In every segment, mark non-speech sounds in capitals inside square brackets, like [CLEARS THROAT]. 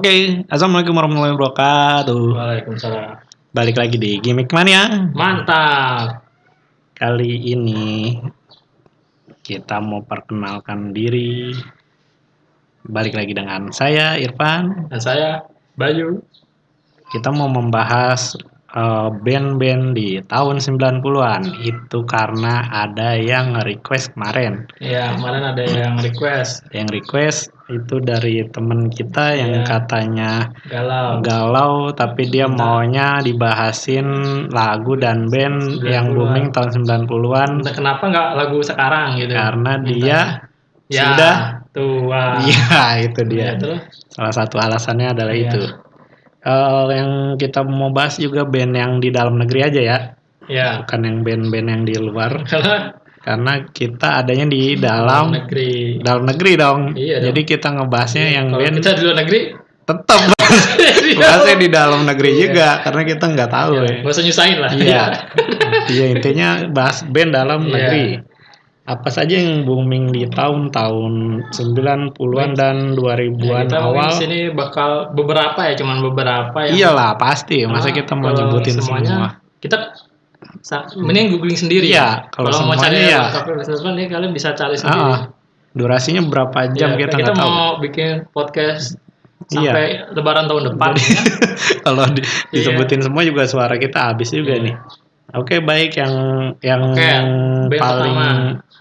Oke, assalamualaikum warahmatullahi wabarakatuh. Waalaikumsalam. Balik lagi di Gimmick Mania. Mantap. Kali ini kita mau perkenalkan diri. Balik lagi dengan saya Irfan. Dan saya Bayu. Kita mau membahas eh, band-band di tahun 90-an. Itu karena ada yang request kemarin. Ya, kemarin ada yang request Yang request itu dari temen kita yang Iya. katanya galau. galau tapi dia maunya dibahasin lagu dan band 90-an. yang booming tahun 90-an Entah kenapa nggak lagu sekarang gitu? karena dia ya, sudah tua. iya [LAUGHS] itu Ya, dia terus salah satu alasannya adalah Iya. itu Eh, yang kita mau bahas juga band yang di dalam negeri aja ya ya bukan yang band-band yang di luar karena karena kita adanya di dalam negeri. dalam negeri dong Iya dong. jadi kita ngebahasnya yang Kalau band kita di luar negeri, tetap [LAUGHS] bahasnya di dalam negeri Iya. juga karena kita nggak tahu ya. nggak usah nyusahin lah. Iya. [LAUGHS] Iya intinya bahas band dalam Iya. negeri. Apa saja yang booming di tahun-tahun 90-an dan 2000-an Ya, awal? di sini bakal beberapa ya, cuman beberapa yang Iyalah pasti. Masa Ah, kita mau nyebutin semuanya, semua? Kita sa- mending googling sendiri. Iya, kalau mau semuanya cari ya. teman-teman, ya kalian bisa cari sendiri. Ah, ah. durasinya berapa jam Iya, kita kita nggak tahu. mau bikin podcast Iya. sampai lebaran tahun depan. [LAUGHS] Kalau di- Iya. disebutin semua juga suara kita habis juga Iya. nih. Oke baik yang yang band paling pertama.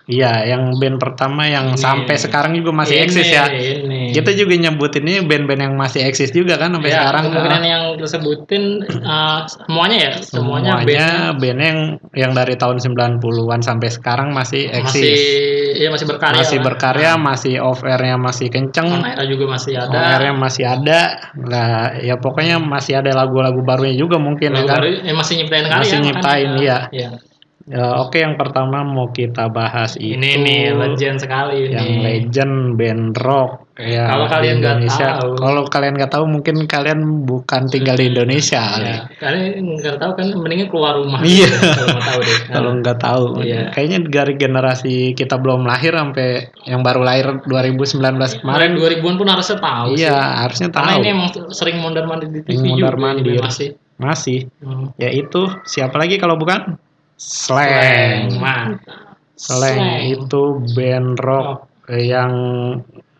Iya yang band pertama yang Ini. sampai sekarang juga masih Ini, eksis ya. Ini. Kita juga nyebutinnya band-band yang masih eksis juga kan sampai Ya, sekarang. kemungkinan Ah. yang kita sebutin uh, semuanya ya, semuanya, semuanya band band yang yang dari tahun 90-an sampai sekarang masih eksis. masih ya masih berkarya. masih berkarya, masih off air-nya masih kenceng. On air juga masih On ada. air-nya masih ada. Nah, ya pokoknya masih ada lagu-lagu barunya juga mungkin ya Lagu kan. baru, eh, masih nyiptain karya. Masih nyiptain, makanya. iya. Iya. Ya, oke yang pertama mau kita bahas itu Ini nih legend sekali yang nih. legend band rock ya Kalau kalian nggak Indonesia. tahu. Kalau kalian nggak tahu mungkin kalian bukan tinggal di Indonesia kali. Ya, kalian nggak tahu kan mendingan keluar rumah. Iya. Kalau mau tahu deh. [LAUGHS] Kalau nggak tahu, Iya. kayaknya dari generasi kita belum lahir sampai yang baru lahir 2019 kemarin kemarin. 2000-an pun harusnya tahu sih. Iya, harusnya Karena tahu. ini emang sering mondar mandir di TV juga mondar-mandir. ini masih. Masih, Hmm. yaitu siapa lagi kalau bukan Slang, Slang. mantap. Slang itu band rock yang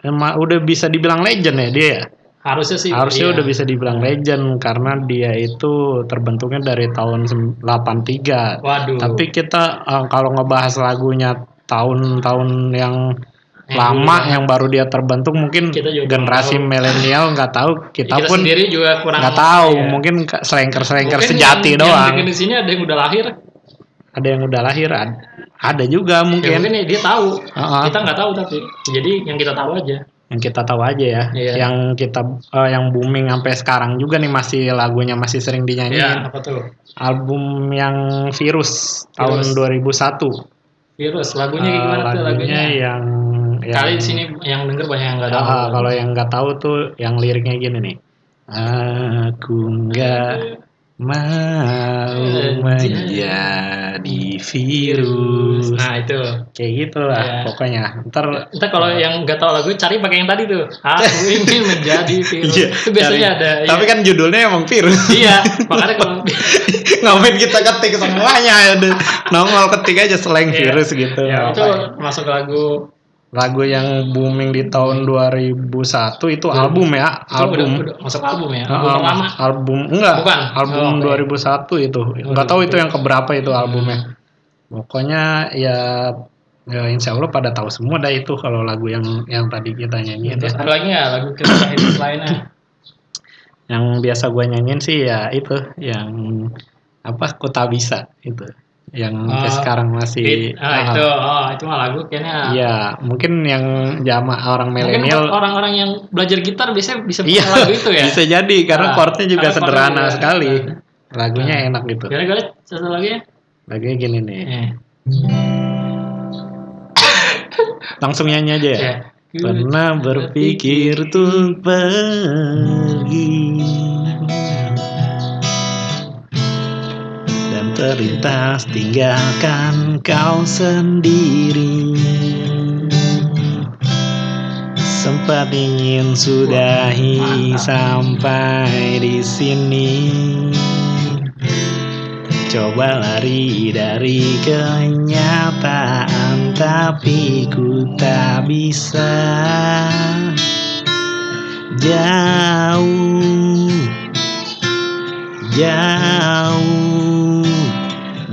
emang udah bisa dibilang legend ya dia. ya? Harusnya sih. Harusnya iya. udah bisa dibilang legend karena dia itu terbentuknya dari tahun sem- 83. Waduh. Tapi kita eh, kalau ngebahas lagunya tahun-tahun yang lama dulu yang baru dia terbentuk mungkin generasi milenial nggak tahu kita, kita, pun sendiri juga kurang nggak tahu iya. mungkin selengker selengker sejati yang, doang Yang di sini ada yang udah lahir. Ada yang udah lahir ad- ada juga Ya, mungkin mungkin ya, dia tahu. Heeh. Kita nggak tahu tapi. Jadi yang kita tahu aja. yang kita tahu aja ya Iya. yang kita eh, yang booming sampai sekarang juga nih masih lagunya masih sering dinyanyiin Ya, apa tuh? album yang virus, tahun Virus. 2001 Virus. Lagunya Eh, gimana tuh lagunya? yang Kali yang- di sini yang denger banyak yang nggak tahu. Ah, kalau yang nggak tahu tuh yang liriknya gini nih. Aku nggak mau menjadi virus. Nah itu. Kayak gitu lah Iya. pokoknya. Ntar Ntar kalau yang nggak tahu lagu cari pakai yang tadi tuh. Aku ingin [LAUGHS] menjadi virus. Iya, itu biasanya cari. ada. Tapi iya. kan judulnya emang virus. Iya, makanya kalau [LAUGHS] Ngapain kita ketik semuanya ada nongol ketik aja slang Iya. virus gitu. ya, itu masuk lagu Lagu yang booming di tahun 2001 itu album ya, itu album. udah, udah masuk album ya. Ah, Album pertama. album enggak Bukan. album Oh, oke. 2001 itu nggak tahu itu yang keberapa itu albumnya pokoknya ya ya insya Allah pada tahu semua dah itu kalau lagu yang yang tadi kita nyanyiin Terus ya. ada lagi nggak lagu kita lainnya? yang biasa gue nyanyiin sih ya itu yang apa kota bisa itu yang Oh, sekarang masih ah, ah, itu, oh itu mah lagu kayaknya. Iya, mungkin yang jama orang milenial orang-orang yang belajar gitar biasanya bisa iya lagu itu ya. bisa jadi karena chordnya juga karena chordnya sederhana juga sekali. Lagunya enak gitu. Gue satu lagi ya? Lagunya gini nih. Eh, [LAUGHS] Langsung nyanyi aja ya. ya. Pernah berpikir untuk pergi terlintas tinggalkan kau sendiri sempat ingin sudahi sampai di sini. Coba lari dari kenyataan tapi ku tak bisa jauh jauh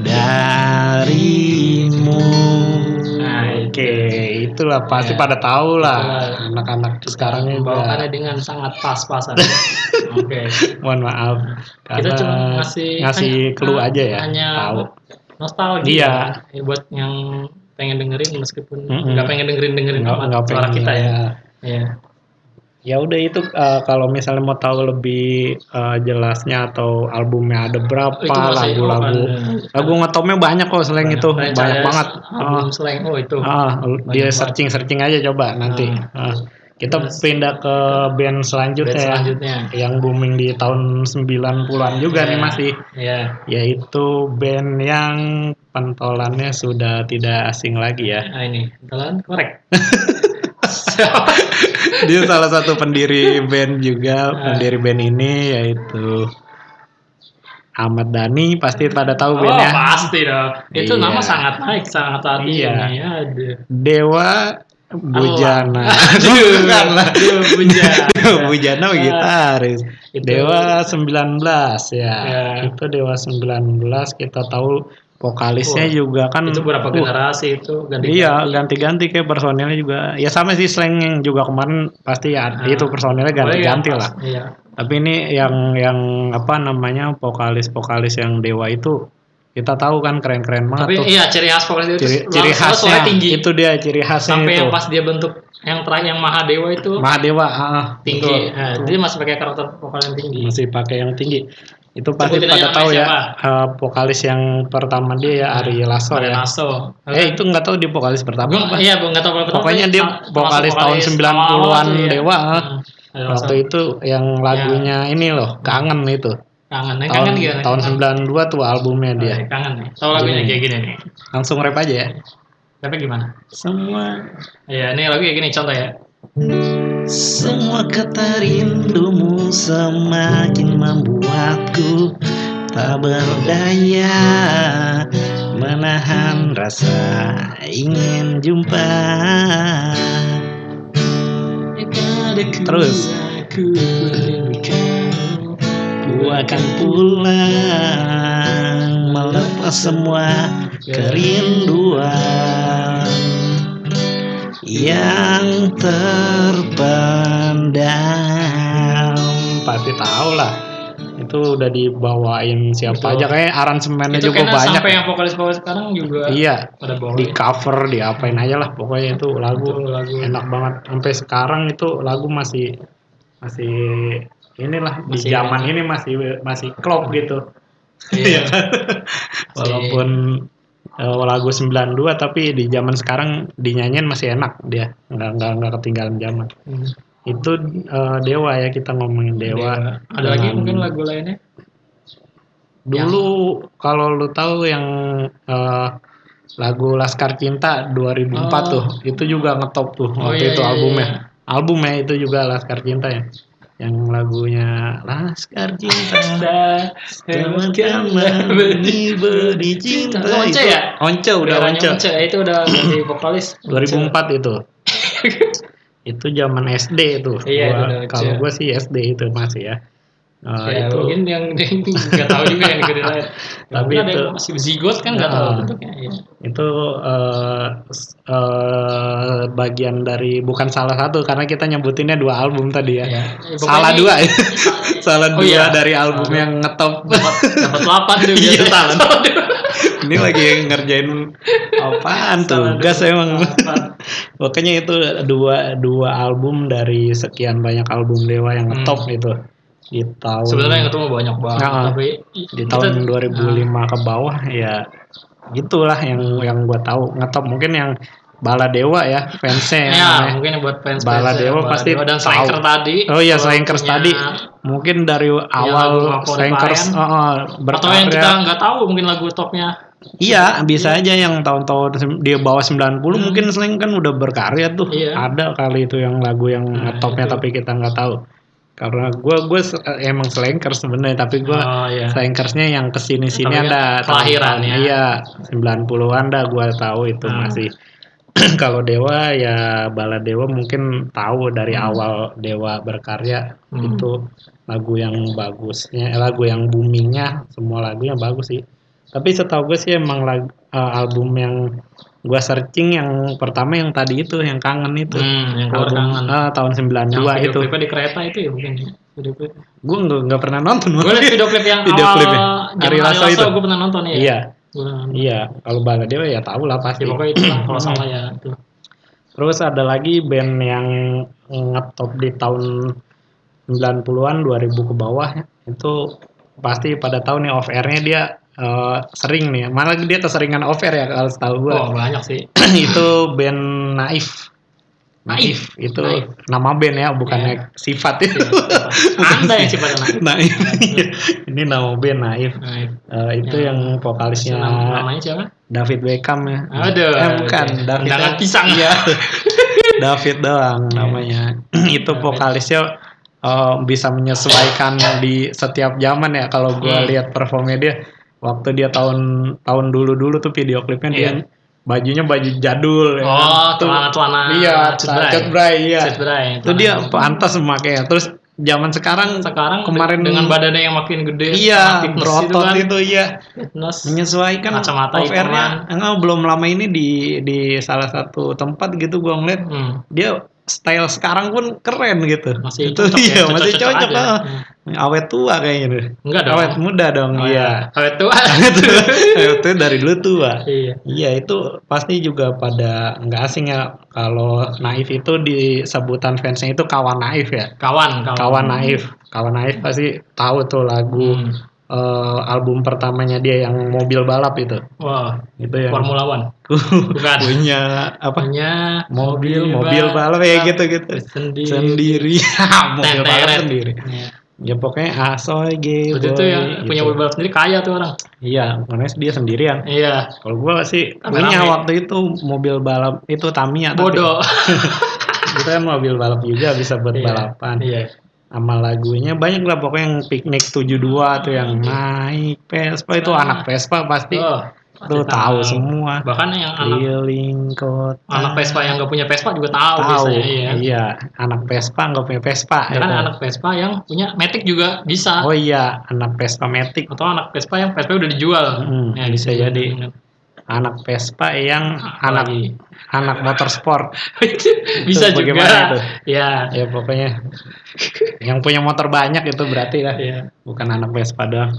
darimu. Nah, Oke, itulah pasti Ya. pada tahu lah anak-anak sekarang ini membawakannya dengan sangat pas-pasan. [LAUGHS] Oke. Mohon maaf Kita cuma ngasih ngasih hanya- clue aja ya. Hanya Tahu. nostalgia. Iya. Ya, buat yang pengen dengerin meskipun nggak pengen dengerin dengerin Nggak- amat nggak suara pengen, kita ya. ya. Ya udah itu eh, kalau misalnya mau tahu lebih eh, jelasnya atau albumnya ada berapa lagu-lagu. Lagu ngetopnya banyak kok selain itu, Franchise banyak banget. Album Ah. slang. Oh itu. Ah, dia searching searching aja coba nanti. Ah. Ah. Kita Terus- pindah ke band selanjutnya, Band ya, selanjutnya. yang booming di tahun 90-an juga nih Iya. masih Iya. yaitu band yang pentolannya sudah tidak asing lagi ya. Nah ini, jalan korek. [LAUGHS] [LAUGHS] Dia salah satu pendiri band juga, Ah. pendiri band ini yaitu Ahmad Dhani pasti pada tahu Oh bandnya. pasti dong. Itu Iya. nama sangat naik saat saat Iya. ini. Aduh. Dewa Bujana. Aduh, [LAUGHS] Bukan lah. aduh, Bujana. [LAUGHS] Bujana gitaris. Itu- Dewa 19 ya. Ya. Itu Dewa 19 kita tahu vokalisnya Wah, juga kan Itu berapa uh, generasi itu ganti Iya, ganti-ganti kayak personilnya juga. Ya sama sih slang yang juga kemarin pasti ya Ah. itu personilnya ganti-ganti lah. Iya. Tapi ini yang yang apa namanya vokalis-vokalis yang Dewa itu kita tahu kan keren-keren banget Tapi tuh. iya ciri khas vokalis itu Ciri, ciri khasnya tinggi. itu dia ciri khasnya Sampai itu. yang pas dia bentuk yang terakhir yang Mahadewa itu Mahadewa ah, tinggi. betul. Nah, dia masih pakai karakter vokal yang tinggi. masih pakai yang tinggi. Itu pasti pada tahu ya eh, vokalis yang pertama dia ya Ari Lasso Ada ya. Naso. Eh itu nggak tahu di vokalis pertama Gua- apa. iya, gua nggak tahu tahun, Pokoknya dia termasuk vokalis tahun vokalis 90-an awal-awal tuh ya. Dewa, ah. Hmm, Ari Lasso. Waktu itu yang lagunya ini loh, Kangen itu. kangen, yang Tahun kangen gimana? tahun 92 tuh albumnya Oh, dia. iya, kangen nih. Tahu lagunya Gini. kayak gini nih. Langsung rap aja ya. Tapi gimana? Semua Iya, ini lagu kayak gini contoh ya. Semua kata rindumu semakin membuatku tak berdaya menahan rasa ingin jumpa. Terus. Ku akan pulang melepas semua kerinduan yang terpendam. Pasti tahu lah. Itu udah dibawain siapa Betul. aja kayak aransemennya Itu juga kayaknya banyak. sampai yang vokalis-vokalis sekarang juga Iya, pada bawa di cover, diapain aja lah pokoknya itu lagu Betul, lagu. enak banget. Sampai sekarang itu lagu masih masih inilah di Masih zaman enak. ini masih masih klop gitu. Iya. [LAUGHS] Walaupun eh, lagu 92 tapi di zaman sekarang dinyanyiin masih enak dia. Nggak nggak nggak ketinggalan zaman. Hmm. Itu eh, Dewa ya kita ngomongin Dewa. Ada lagi mungkin lagu lainnya? Dulu kalau lu tahu yang eh, lagu Laskar Cinta 2004 Oh. tuh, itu juga ngetop tuh Oh, waktu iya, itu iya, albumnya. iya. Albumnya itu juga Laskar Cinta ya. Yang lagunya Laskar Cinta. Teman-teman beri beri cinta. Itu Once ya? Once udah Once. Once, itu udah ganti vokalis 2004 itu. [LAUGHS] itu zaman SD itu. Iya, kalau gue sih SD itu masih ya. Eh, ya, itu mungkin [LAUGHS] yang nggak tahu juga yang negeri lain. [LAUGHS] Tapi Mungkin ada itu- yang masih zigot kan nggak tahu Nah. bentuknya. Iya. itu eh, s- eh, bagian dari bukan salah satu karena kita nyebutinnya dua album tadi ya. Iya. Ya, Salah pokoknya dua ini- ya. [LAUGHS] salah Oh, dua iya. dari album Salah yang ngetop. dapat delapan tuh Iya, biasanya. salah. Salah. Ini lagi ngerjain apaan tuh? Gas emang. Pokoknya itu dua dua album dari sekian banyak album Dewa yang Hmm. ngetop itu di tahun Sebenarnya yang ketemu banyak banget, Nah, tapi di tahun 2005 ke bawah ya gitulah yang yang gua tahu ngetop mungkin yang Bala Dewa ya fansnya Ya, namanya. mungkin buat fans Bala Dewa pasti dan tahu. Slacker tadi. Oh iya Slankers tadi mungkin dari awal favorit Slankers oh, oh, Atau yang kita nggak tahu mungkin lagu topnya Iya, bisa aja yang tahun-tahun dia bawa 90 mungkin Slank kan udah berkarya tuh. Hmm. Iya. Ada kali itu yang lagu yang Nah, topnya itu. tapi kita nggak tahu. Karena gua gue emang slankers sebenarnya tapi gua Oh iya. slankersnya yang ke sini sini ada kan kelahiran tahun-tahun- ya. Iya, 90-an dah gua tahu itu Hmm. masih. [CLEARS THROAT] Kalau Dewa ya Bala Dewa mungkin tahu dari Hmm. awal Dewa berkarya Hmm. itu lagu yang bagusnya, eh, lagu yang boomingnya semua lagunya bagus sih. Tapi setahu gue sih emang lagu, eh, album yang gua searching yang pertama yang tadi itu yang kangen itu. Hmm, yang keluar kangen. eh, tahun 92 Yang video itu. klipnya di kereta itu ya mungkin. Video klip. Gue nggak nggak pernah nonton. Gue liat video klip yang [LAUGHS] Video awal zaman Ari Lasso itu. gue pernah nonton ya. Iya, nonton. iya. Kalau Bala Dewa ya tahu lah Ya, pasti. pokoknya itu lah kalau Hmm. salah ya itu. Terus ada lagi band yang ngetop di tahun 90-an 2000 ke bawah itu pasti pada tahun nih off airnya dia eh, sering nih malah dia keseringan off air ya kalau setahu gue Oh banyak sih. [CLEARS THROAT] itu band Naif Naif? itu Naif. nama band ya bukannya sifat itu Anda yang sifatnya naik. Naif [LAUGHS] ini nama band Naif Naif. Eh, itu Ya. yang vokalisnya Nama- namanya siapa? David Beckham ya Aduh. eh, bukan. David Undangan ya. pisang. Iya. [LAUGHS] David doang Iya. namanya. [CLEARS THROAT] itu David. vokalisnya eh, bisa menyesuaikan di setiap zaman ya. Kalau gua Hmm. lihat performnya dia waktu dia tahun tahun dulu-dulu tuh video klipnya dia Iya. bajunya baju jadul ya kan. Oh, Tuh, celana-celana Iya, cutbray. cutbray iya. Cutbray, Itu dia celana. pantas makanya. Terus zaman sekarang sekarang kemarin dengan badannya yang makin gede iya fitness itu berotot kan, itu iya fitness menyesuaikan Kacamata. Enggak, belum lama ini di di salah satu tempat gitu gua ngeliat Hmm, dia style sekarang pun keren gitu. masih itu cocok iya, ya, masih cocok-cocok cocok. aja. ah. Awet tua kayaknya deh. Enggak dong. Awet muda dong, Oh, iya. [LAUGHS] awet tua Awet tua dari dulu tua. iya Iya, itu pasti juga pada nggak asing ya kalau Naif itu di sebutan fansnya itu kawan Naif ya. kawan kawan Kawan Naif. Kawan Naif pasti tahu tuh lagu Hmm. Eh, album pertamanya dia yang mobil balap itu. wah Itu yang Formula One. [LAUGHS] Bukan. Punya apa? punya Mobil, mobil balap ya gitu-gitu. sendiri. Sendiri. [LAUGHS] Mobil balap Tenteret. sendiri. Iya. ya pokoknya asoy gitu itu yang punya mobil balap sendiri kaya tuh orang. Iya makanya dia sendirian. Iya. Kalau gua sih punya waktu itu mobil balap itu Tamiya bodoh. [LAUGHS] Itu kan mobil balap juga bisa buat Iya, balapan. Iya sama lagunya. Banyak lah pokoknya yang piknik 72 tuh yang naik Vespa. Itu Ah. anak Vespa pasti oh, tuh tahu. semua. Bahkan yang anak keliling kota. Anak Vespa yang nggak punya Vespa juga tahu, tahu. biasanya iya. Iya. Anak Vespa nggak punya Vespa Ya kan anak Vespa yang punya Matic juga bisa. Oh iya, anak Vespa Matic. atau anak Vespa yang Vespa udah dijual. Hmm, Ya, bisa gitu. jadi. Anak Vespa yang anak anak motorsport. [LAUGHS] bisa Itu juga itu? ya Ya pokoknya yang punya motor banyak itu berarti lah. Iya. Bukan anak Vespa doang.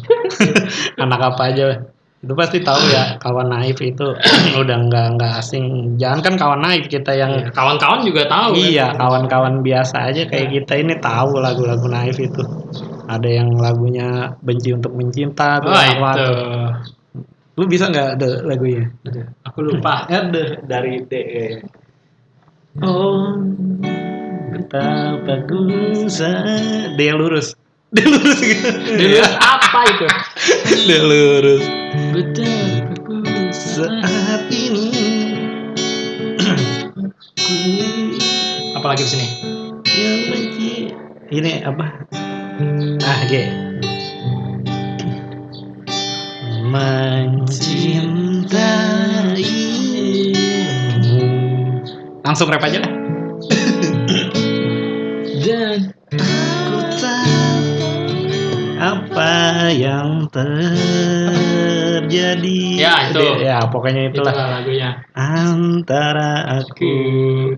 [LAUGHS] anak apa aja. Itu pasti tahu ya kawan naif itu [COUGHS] udah nggak nggak asing. Jangan kan kawan naif kita yang Iya. kawan-kawan juga tahu Iya, kan? kawan-kawan biasa aja kayak kita ini tahu lagu-lagu naif itu. Ada yang lagunya benci untuk mencinta tuh itu tuh. Lu bisa nggak ada lagunya? Aku lupa Ada dari D. Oh, betapa ku sa- D yang lurus. D lurus gitu. dulu apa itu D lurus. Betapa ku Saat ini apalagi di sini yang benci. Ini apa? Ah, G. Mencintaimu. Langsung rap aja lah. [COUGHS] dan Ku tahu apa yang terjadi. Ya, itu. Ya, pokoknya itulah. itulah lagunya Antara aku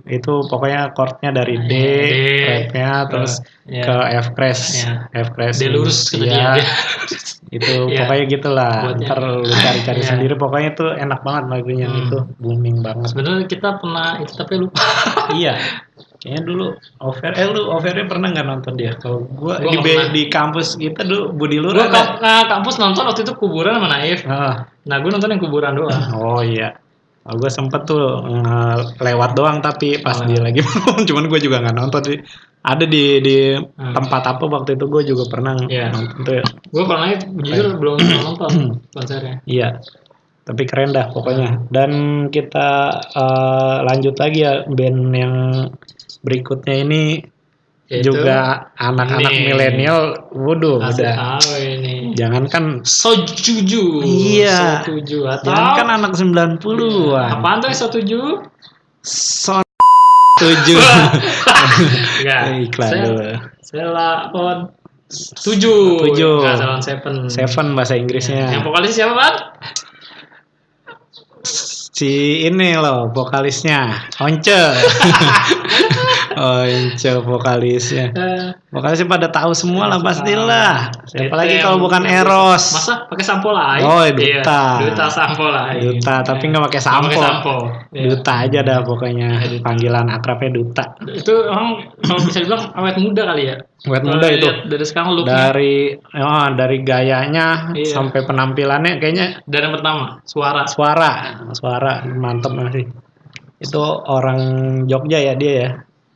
itu pokoknya chordnya dari D, D, rapnya terus ya. ke F crash, Ya. F crash. D lurus Iya. dia. [LAUGHS] itu Iya. pokoknya gitulah. Buatnya. Ntar lu cari-cari Iya. [LAUGHS] sendiri. Pokoknya itu enak banget lagunya Hmm. itu booming banget. sebenarnya kita pernah itu tapi lupa iya. [LAUGHS] Kayaknya dulu over, eh lu overnya pernah nggak nonton dia? Kalau gua, Gua di, B- pernah. di kampus kita dulu Budi Lur gue ada. ke kampus nonton waktu itu kuburan sama Naif Ah, nah gue nonton yang kuburan doang [LAUGHS] oh iya. Oh, gue sempet tuh nge- lewat doang tapi pas Oh. dia lagi [LAUGHS] cuman gue juga nggak nonton sih. Ada di di Hmm. tempat apa waktu itu gue juga pernah Iya. nonton tuh. ya. gue Naif jujur belum pernah nonton [CLEARS THROAT] konsernya Iya. tapi keren dah pokoknya dan kita eh, lanjut lagi ya band yang berikutnya ini Yaitu juga anak-anak milenial waduh udah tahu ini. jangankan Sojuju. Iya. Sojuju atau jangankan anak 90-an apaan tuh Sojuju? son tujuh [LAUGHS] Enggak. iklan Saya- dulu Selapon tujuh. Tujuh. Enggak, Selapon seven. seven bahasa Inggrisnya Yang vokalis siapa, Bang? si ini loh vokalisnya Once [LAUGHS] Once vokalisnya Eh, vokalisnya pada tahu semua lah pastilah siapa Itu lagi yang- kalau bukan Eros Masa pakai sampo lain? Oh, Iya, duta. duta sampo lain. Duta tapi nggak pakai sampo sampo. Iya. Duta aja dah pokoknya Duta. panggilan akrabnya Duta Itu emang kalau bisa dibilang awet muda kali ya. Awet muda itu. Dari sekarang looknya. dari oh, dari gayanya Iya. sampai penampilannya kayaknya Dan yang pertama, suara. suara suara mantep masih itu orang Jogja ya dia ya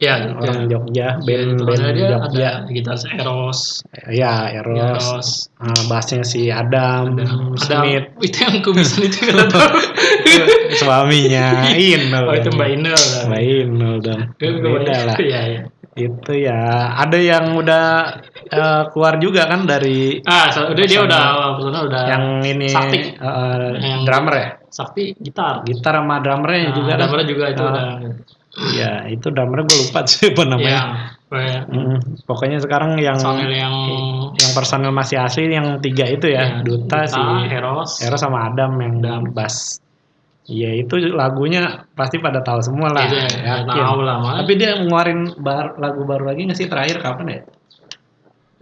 Ya, orang Jogja band Band band dia Jogja. ada gitaris Eros, ya Eros. Eros, Ah, bassnya si Adam, ada Smith. [LAUGHS] Itu yang kumisan itu kalau tahu. [LAUGHS] suaminya Inul. Oh itu Mbak Inul. Mbak. Inul dong beda lah. Iya, iya. itu ya. Ada yang udah eh, keluar juga kan dari Ah, so- udah dia udah personal udah yang ini Sakti. eh, Yang- drummer ya? Sakti gitar. gitar sama drummernya Nah, juga kan? drummernya juga itu Ah. udah. [LAUGHS] Iya, itu drummernya gue lupa siapa namanya. Yang kayak Mm, Pokoknya sekarang yang personil yang yang personel masih asli yang tiga itu ya, ya, Duta, si Eros, Eros sama Adam yang Adam. bass. Iya itu lagunya pasti pada tahu semua lah. Itu ya, yakin. tahu lah, Mas. Tapi dia ngeluarin bar- lagu baru lagi nggak sih terakhir kapan ya?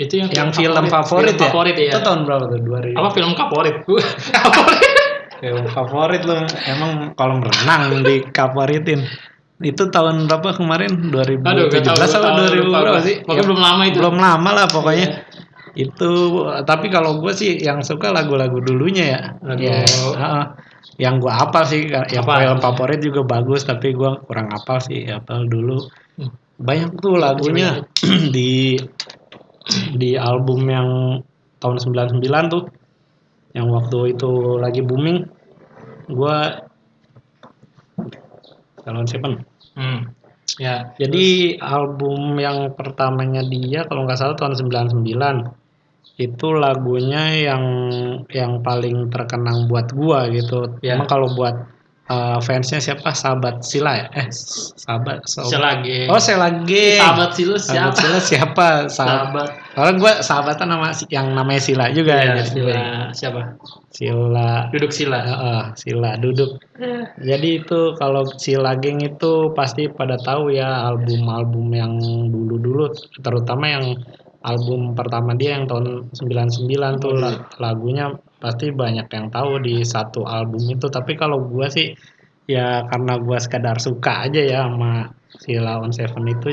itu yang, Yang film favorit, film ya? favorit ya. Itu tahun berapa tuh? 2000. Apa film favorit? [LAUGHS] favorit. Film favorit lu emang kolam renang di favoritin. Itu tahun berapa kemarin? 2017 Aduh, gak tahu, atau gak tahu, 2000 lupa berapa sih? Pokoknya belum lama itu. Belum lama lah pokoknya. Itu tapi kalau gue sih yang suka lagu-lagu dulunya ya. Lagu- Ya, heeh. yang gue apal sih yang Apa? film favorit juga bagus tapi gue kurang apal sih apal dulu. Hmm. Banyak tuh lagunya [CLEARS THROAT] di di album yang tahun 99 tuh yang waktu itu lagi booming gua Salon Seven Hmm. Ya. jadi album yang pertamanya dia kalau nggak salah tahun 99 itu lagunya yang yang paling terkenang buat gua gitu. Ya. Emang kalau buat uh, fansnya siapa? Sahabat Sila ya? Eh, sahabat. Oh, Selage. Sahabat Sila Sahabat siapa? Sila siapa? Sahabat. Sahabat. Kalau gua sahabatan sama si- yang namanya Sila juga Ya, jadi Sila siapa? Sila. Duduk Sila. Heeh, Sila duduk. Jadi itu kalau Sila Geng itu pasti pada tahu ya album-album yang dulu-dulu terutama yang album pertama dia yang tahun 99 tuh la- lagunya pasti banyak yang tahu di satu album itu tapi kalau gua sih ya karena gua sekadar suka aja ya sama Sila on Seven itu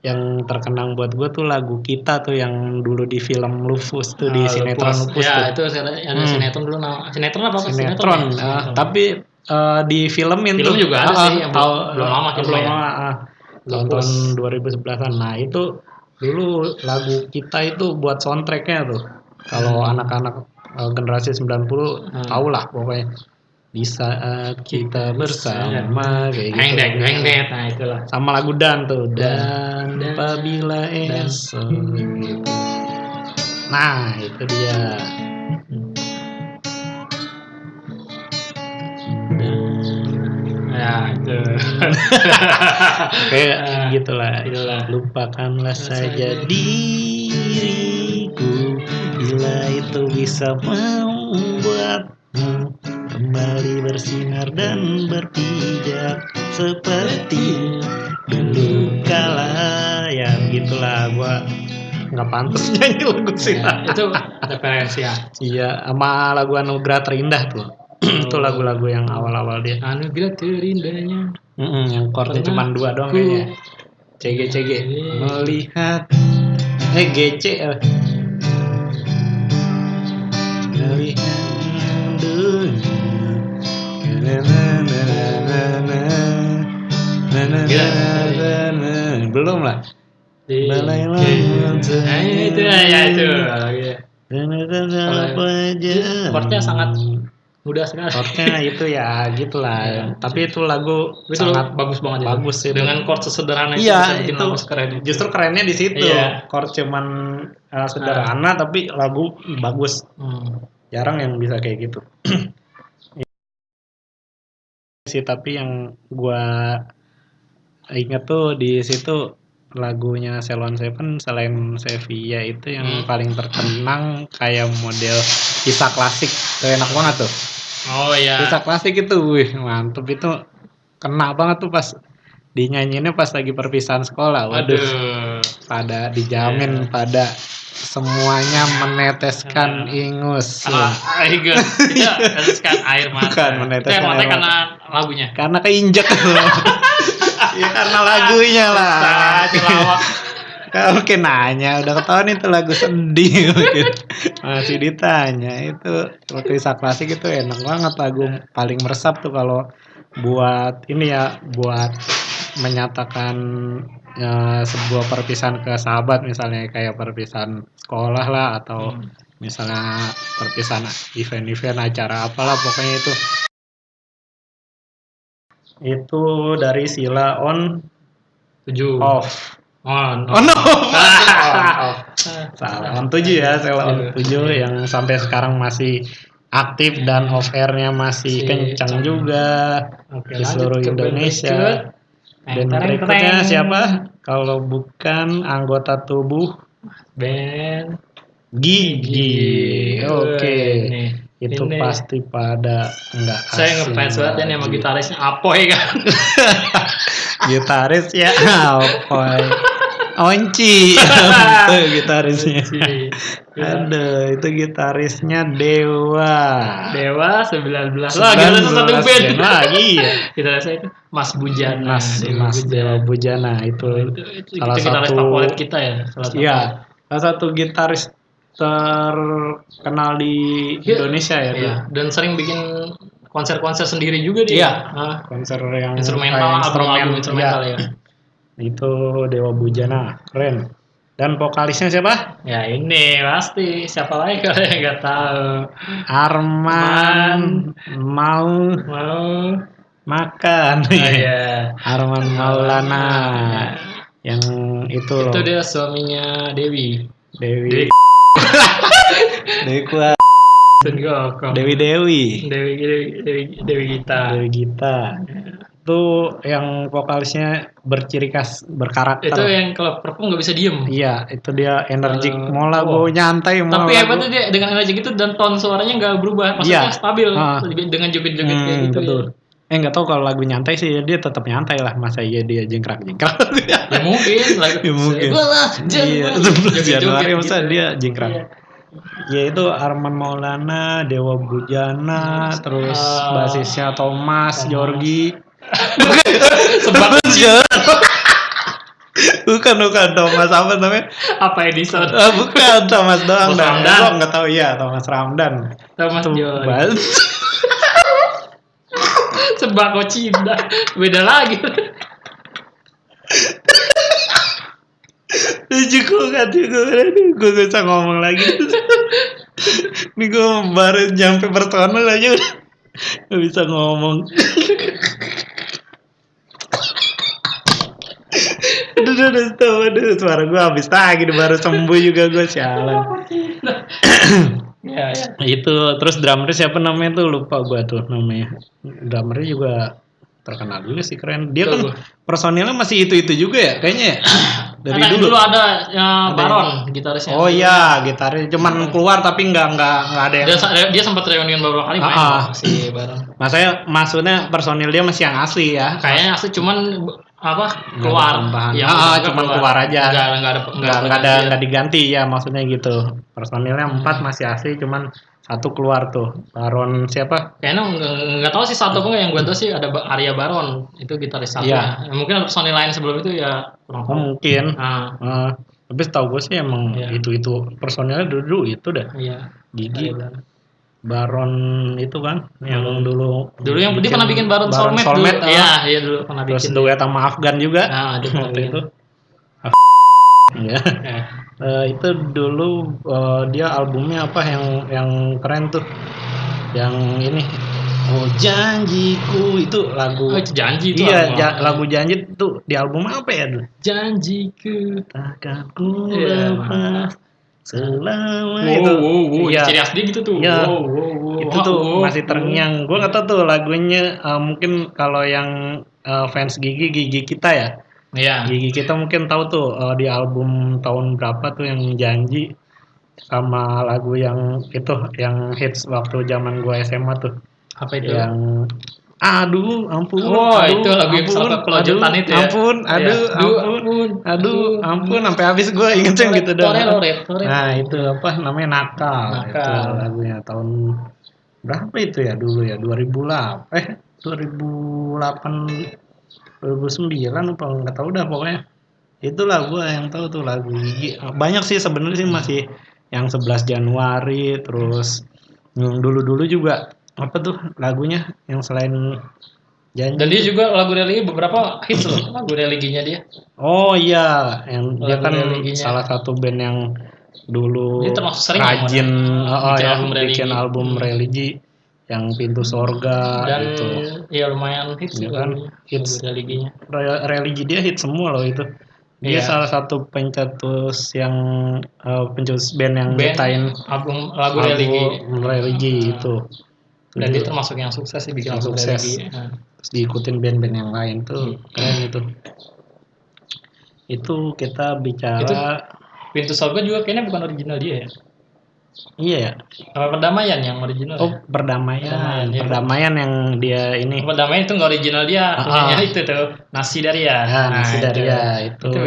yang terkenang buat gua tuh lagu kita tuh yang dulu di film Lupus tuh di Ah, sinetron Lupus. Lupus Ya, tuh itu ada ada Hmm. sinetron dulu nama sinetron apa? apa? sinetron, ya? ah, Sinetron. tapi eh, di filmin Film tuh juga ada ah, sih, yang tahu belum- belum lama filmnya belum ya. lama, ah. tahun Lupus. 2011an nah itu dulu lagu kita itu buat soundtracknya tuh kalau anak-anak eh, generasi 90 Hmm. tau lah pokoknya di saat kita bersama kayak gitu. Deng, heng deng, nah itulah. sama lagu dan tuh dan Dan- apabila esok. Gitu. nah itu dia. Ya, itu. kayak [LAUGHS] Ah, gitulah. itulah. lupakanlah saja diriku. Bila itu bisa membuatmu kembali bersinar dan berpijak seperti dulu kala ya gitulah gua. Nggak pantas [LAUGHS] nyanyi lagu sih. Ya, itu referensi ya. iya sama lagu anugerah terindah tuh. [CLEARS THROAT] Itu lagu-lagu yang awal-awal dia. Anugerah terindahnya. Mm-mm, yang chordnya cuma dua doang ku- kayaknya. CG CG melihat. Eh GC eh. melihat Gila. belum lah Balai Nah, itu ya itu. Chordnya sangat mudah sekali. chordnya [LAUGHS] itu ya gitulah Iya. tapi itu lagu Itu sangat bagus banget itu. bagus itu. Dengan chord sesederhana itu Iya, itu itu. justru kerennya di situ Iya. chord cuman uh, sederhana tapi lagu bagus Hmm. jarang yang bisa kayak gitu [CLEARS THROAT] sih tapi yang gua inget tuh di situ lagunya Ceylon Seven selain Sevilla itu yang Hmm. paling terkenang kayak model kisah klasik tuh enak banget tuh Oh iya. kisah klasik itu wih mantep itu kena banget tuh pas dinyanyiinnya pas lagi perpisahan sekolah waduh. Waduh. pada dijamin pada semuanya meneteskan ingus. Ah, air Itu meneteskan air mata. Bukan, meneteskan air mata karena lagunya. karena keinjek. [LAUGHS] Ya karena lagunya lah. Ah, mungkin nanya udah ketahuan itu lagu sedih mungkin. Masih ditanya itu kisah klasik itu enak banget lagu paling meresap tuh kalau buat ini ya buat menyatakan ya, sebuah perpisahan ke sahabat misalnya kayak perpisahan sekolah lah atau Hmm. misalnya perpisahan event-event acara apalah pokoknya itu itu dari sila on Tujuh. off Oh, no. oh no on Ah. off salah on 7 ya sila on 7 yang sampai sekarang masih aktif dan off airnya masih Si- kencang juga Oke, di seluruh Indonesia. Dan berikutnya siapa? Kalau bukan anggota tubuh Band gigi. Oke. Nih, itu ini. pasti pada enggak Saya ngefans banget ya nih sama gitarisnya Apoy kan. [LAUGHS] gitaris ya [LAUGHS] Apoy Onci [LAUGHS] itu gitarisnya Aduh, itu gitarisnya Dewa. Dewa 19 lagi ada satu 19 band lagi ya. Gitarisnya itu Mas Bujana. Mas Dewa Mas Bujana. Dewa Bujana itu, Itu, itu, salah itu satu favorit kita ya. Salah satu. Iya, salah satu gitaris terkenal di Iya. Indonesia ya. Iya, dan sering bikin konser-konser sendiri juga dia. Iya. Konser yang instrumental, instrumental iya. ya. Itu Dewa Bujana, keren. Dan vokalisnya siapa? Ya ini pasti siapa lagi kalau yang nggak tahu. Arman mau Mau? makan. Oh, iya. [LAUGHS] Arman Maulana. Yang itu loh. Itu dia suaminya Dewi. Dewi. Dewi. [LAUGHS] Dewi Kuat. Dewi Dewi. Dewi Dewi Dewi, Dewi Gita. Dewi Gita. Itu yang vokalisnya berciri khas berkarakter. Itu yang kalau perform nggak bisa diem. Iya, itu dia energik. Eh, mau lagu oh. nyantai, mau Tapi lagu- hebatnya dia dengan energi itu dan tone suaranya nggak berubah, maksudnya Iya. stabil Ah. dengan joget-joget kayak Hmm, gitu. betul. Ya. Eh nggak tahu kalau lagu nyantai sih dia tetap nyantai lah masa iya dia jengkrak jengkrak. ya mungkin [LAUGHS] lagu Ya, mungkin. Sebelah Iya, Januari. 11 Januari masa gitu. dia jengkrak. Iya. Ya itu Arman Maulana, Dewa Bujana, terus Ah. basisnya Thomas, Yorgi. [LAUGHS] Sebab bukan bukan Thomas apa namanya? apa Edison? Ah, bukan Thomas doang. Thomas. Ramdan. Gua nggak tahu ya Thomas Ramdan. Thomas John. [LAUGHS] Sembako cinta. Beda lagi. cukup kan cukup Aduh, gue gak bisa ngomong lagi ini gue baru nyampe personal aja udah gak bisa ngomong aduh aduh aduh, aduh, suara gue habis lagi baru sembuh juga gue sialan. Ya, ya. itu terus drummer siapa namanya tuh? Lupa gue tuh namanya. Drummernya juga terkenal juga sih keren. Dia kan Tuh. personilnya masih itu itu juga ya kayaknya ya dari Ada- dulu ada ya, Ada Baron gitarisnya. Oh iya, gitarnya cuman keluar tapi nggak nggak nggak ada yang. Dia, dia sempat reunian beberapa kali main Ah, ah. si Baron. [CLEARS THROAT] Maksudnya maksudnya personil dia masih yang asli ya. Kayaknya asli cuman apa keluar. ada. Yang Ah, ah, cuman keluar aja. Enggak, enggak ada Nggak ada nggak diganti ya maksudnya gitu. Personilnya empat masih asli cuman satu keluar tuh. Baron siapa? Kayaknya nggak, tahu sih satu pun yang gue tahu sih ada Arya Baron itu gitaris satu. Iya. Ya. Mungkin ada personil lain sebelum itu ya kurang Oh tahu. mungkin. Nah, Eh, tapi setahu gue sih emang Iya. itu itu personilnya dulu, dulu itu dah. iya. Gigi Arya Baron. Baron itu kan yang dulu. Dulu yang dia pernah bikin Baron, Soulmate, Soulmate, dulu. ah. Iya, iya dulu pernah Terus bikin. duet sama Afgan juga. Nah, dia [LAUGHS] waktu itu. Iya. Eh, Eh, itu dulu eh, dia albumnya apa yang yang keren tuh yang ini oh janjiku itu lagu Oh, itu janji itu iya ja- lagu janji itu di album apa ya Janjiku. takkan ku Iya, lepas selama Wow, itu wow, wow. iya Ciri dia gitu tuh. Iya. Wow, wow, wow. itu Wah, tuh wow, masih wow. terngiang gue nggak tahu tuh lagunya eh, mungkin kalau yang eh, fans gigi gigi kita ya Iya. gigi kita mungkin tahu tuh eh, di album tahun berapa tuh yang janji sama lagu yang itu yang hits waktu zaman gue SMA tuh Apa itu? yang aduh ampun Oh, aduh, itu lagu yang ampun, sampai aduh, itu ya? ampun aduh Iya. ampun aduh ampun sampai habis gue gitu doang Toret, toret, toret. nah itu apa namanya nakal, Nakal. itu lagunya tahun berapa itu ya dulu ya 2008 eh 2008 2009 apa nggak tahu dah pokoknya itulah gue yang tahu tuh lagu gigi banyak sih sebenarnya sih masih yang 11 Januari terus yang dulu-dulu juga apa tuh lagunya yang selain janji Dan dia juga lagu religi beberapa hits loh lagu religinya dia. Oh iya, yang dia Lagu kan religinya. salah satu band yang dulu Dia termasuk sering rajin oh, oh, bikin album religi. bikin album religi yang pintu sorga Dan gitu. ya lumayan hits juga kan, hits. religinya. Re- religi dia hit semua loh itu. Dia Iya. salah satu pencetus yang eh, pencetus band yang Band nyiptain album lagu religi. religi itu. Dan dia Itu termasuk yang sukses sih bikin Yang sukses. religi. Nah. terus diikutin band-band yang lain tuh Hmm. keren itu. Itu kita bicara Pintu Sorga juga kayaknya bukan original dia ya. Iya ya. Apa perdamaian yang original? Oh, ya? perdamaian. Perdamaian, iya. perdamaian yang dia ini. Perdamaian itu nggak original dia, Ah, punyanya ah. itu tuh Nasi Daria. Ya, Nasi itu. Daria itu, Itu,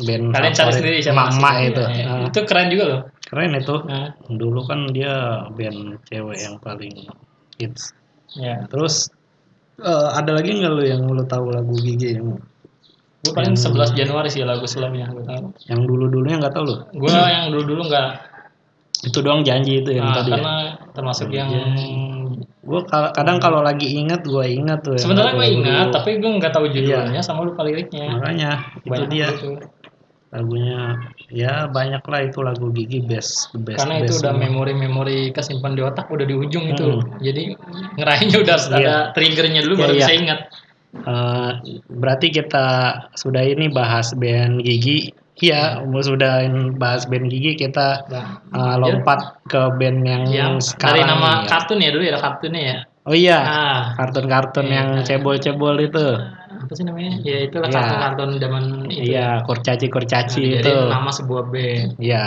band Kalian cari sendiri siapa Mama itu. Ya, Ah, Itu keren juga loh. keren itu. Nah, Dulu kan dia band cewek yang paling hits. ya. Terus eh, ada lagi nggak lu yang lu tahu lagu Gigi yang Gue paling Yang- 11 Januari sih lagu selamnya gue tahu. yang dulu-dulunya nggak tahu lu? Gue yang dulu-dulu nggak, Itu doang janji itu yang nah, tadi. Ya? karena termasuk yang Gue kadang kalau lagi ingat gue ingat tuh. yang sebenarnya gue ingat, dulu. tapi gue nggak tahu judulnya sama lupa liriknya. makanya itu Banyak dia gitu. lagunya ya banyak lah itu lagu Gigi best best Karena itu best udah semua. memori-memori kesimpan di otak udah di ujung itu. Hmm. Jadi ngeraihnya udah Iya. ada triggernya dulu Iya, baru iya. bisa ingat. Eh, berarti kita sudah ini bahas band Gigi. Iya, sudah bahas band Gigi kita Nah, eh, lompat ke band yang, yang sekarang dari nama ya. kartun ya dulu ya kartunnya ya. Oh iya, Ah, kartun-kartun Iya. yang cebol-cebol itu. apa sih namanya? Ya itulah Iya. kartun-kartun zaman itu. Iya, kurcaci-kurcaci Nah, itu. nama sebuah band. Iya,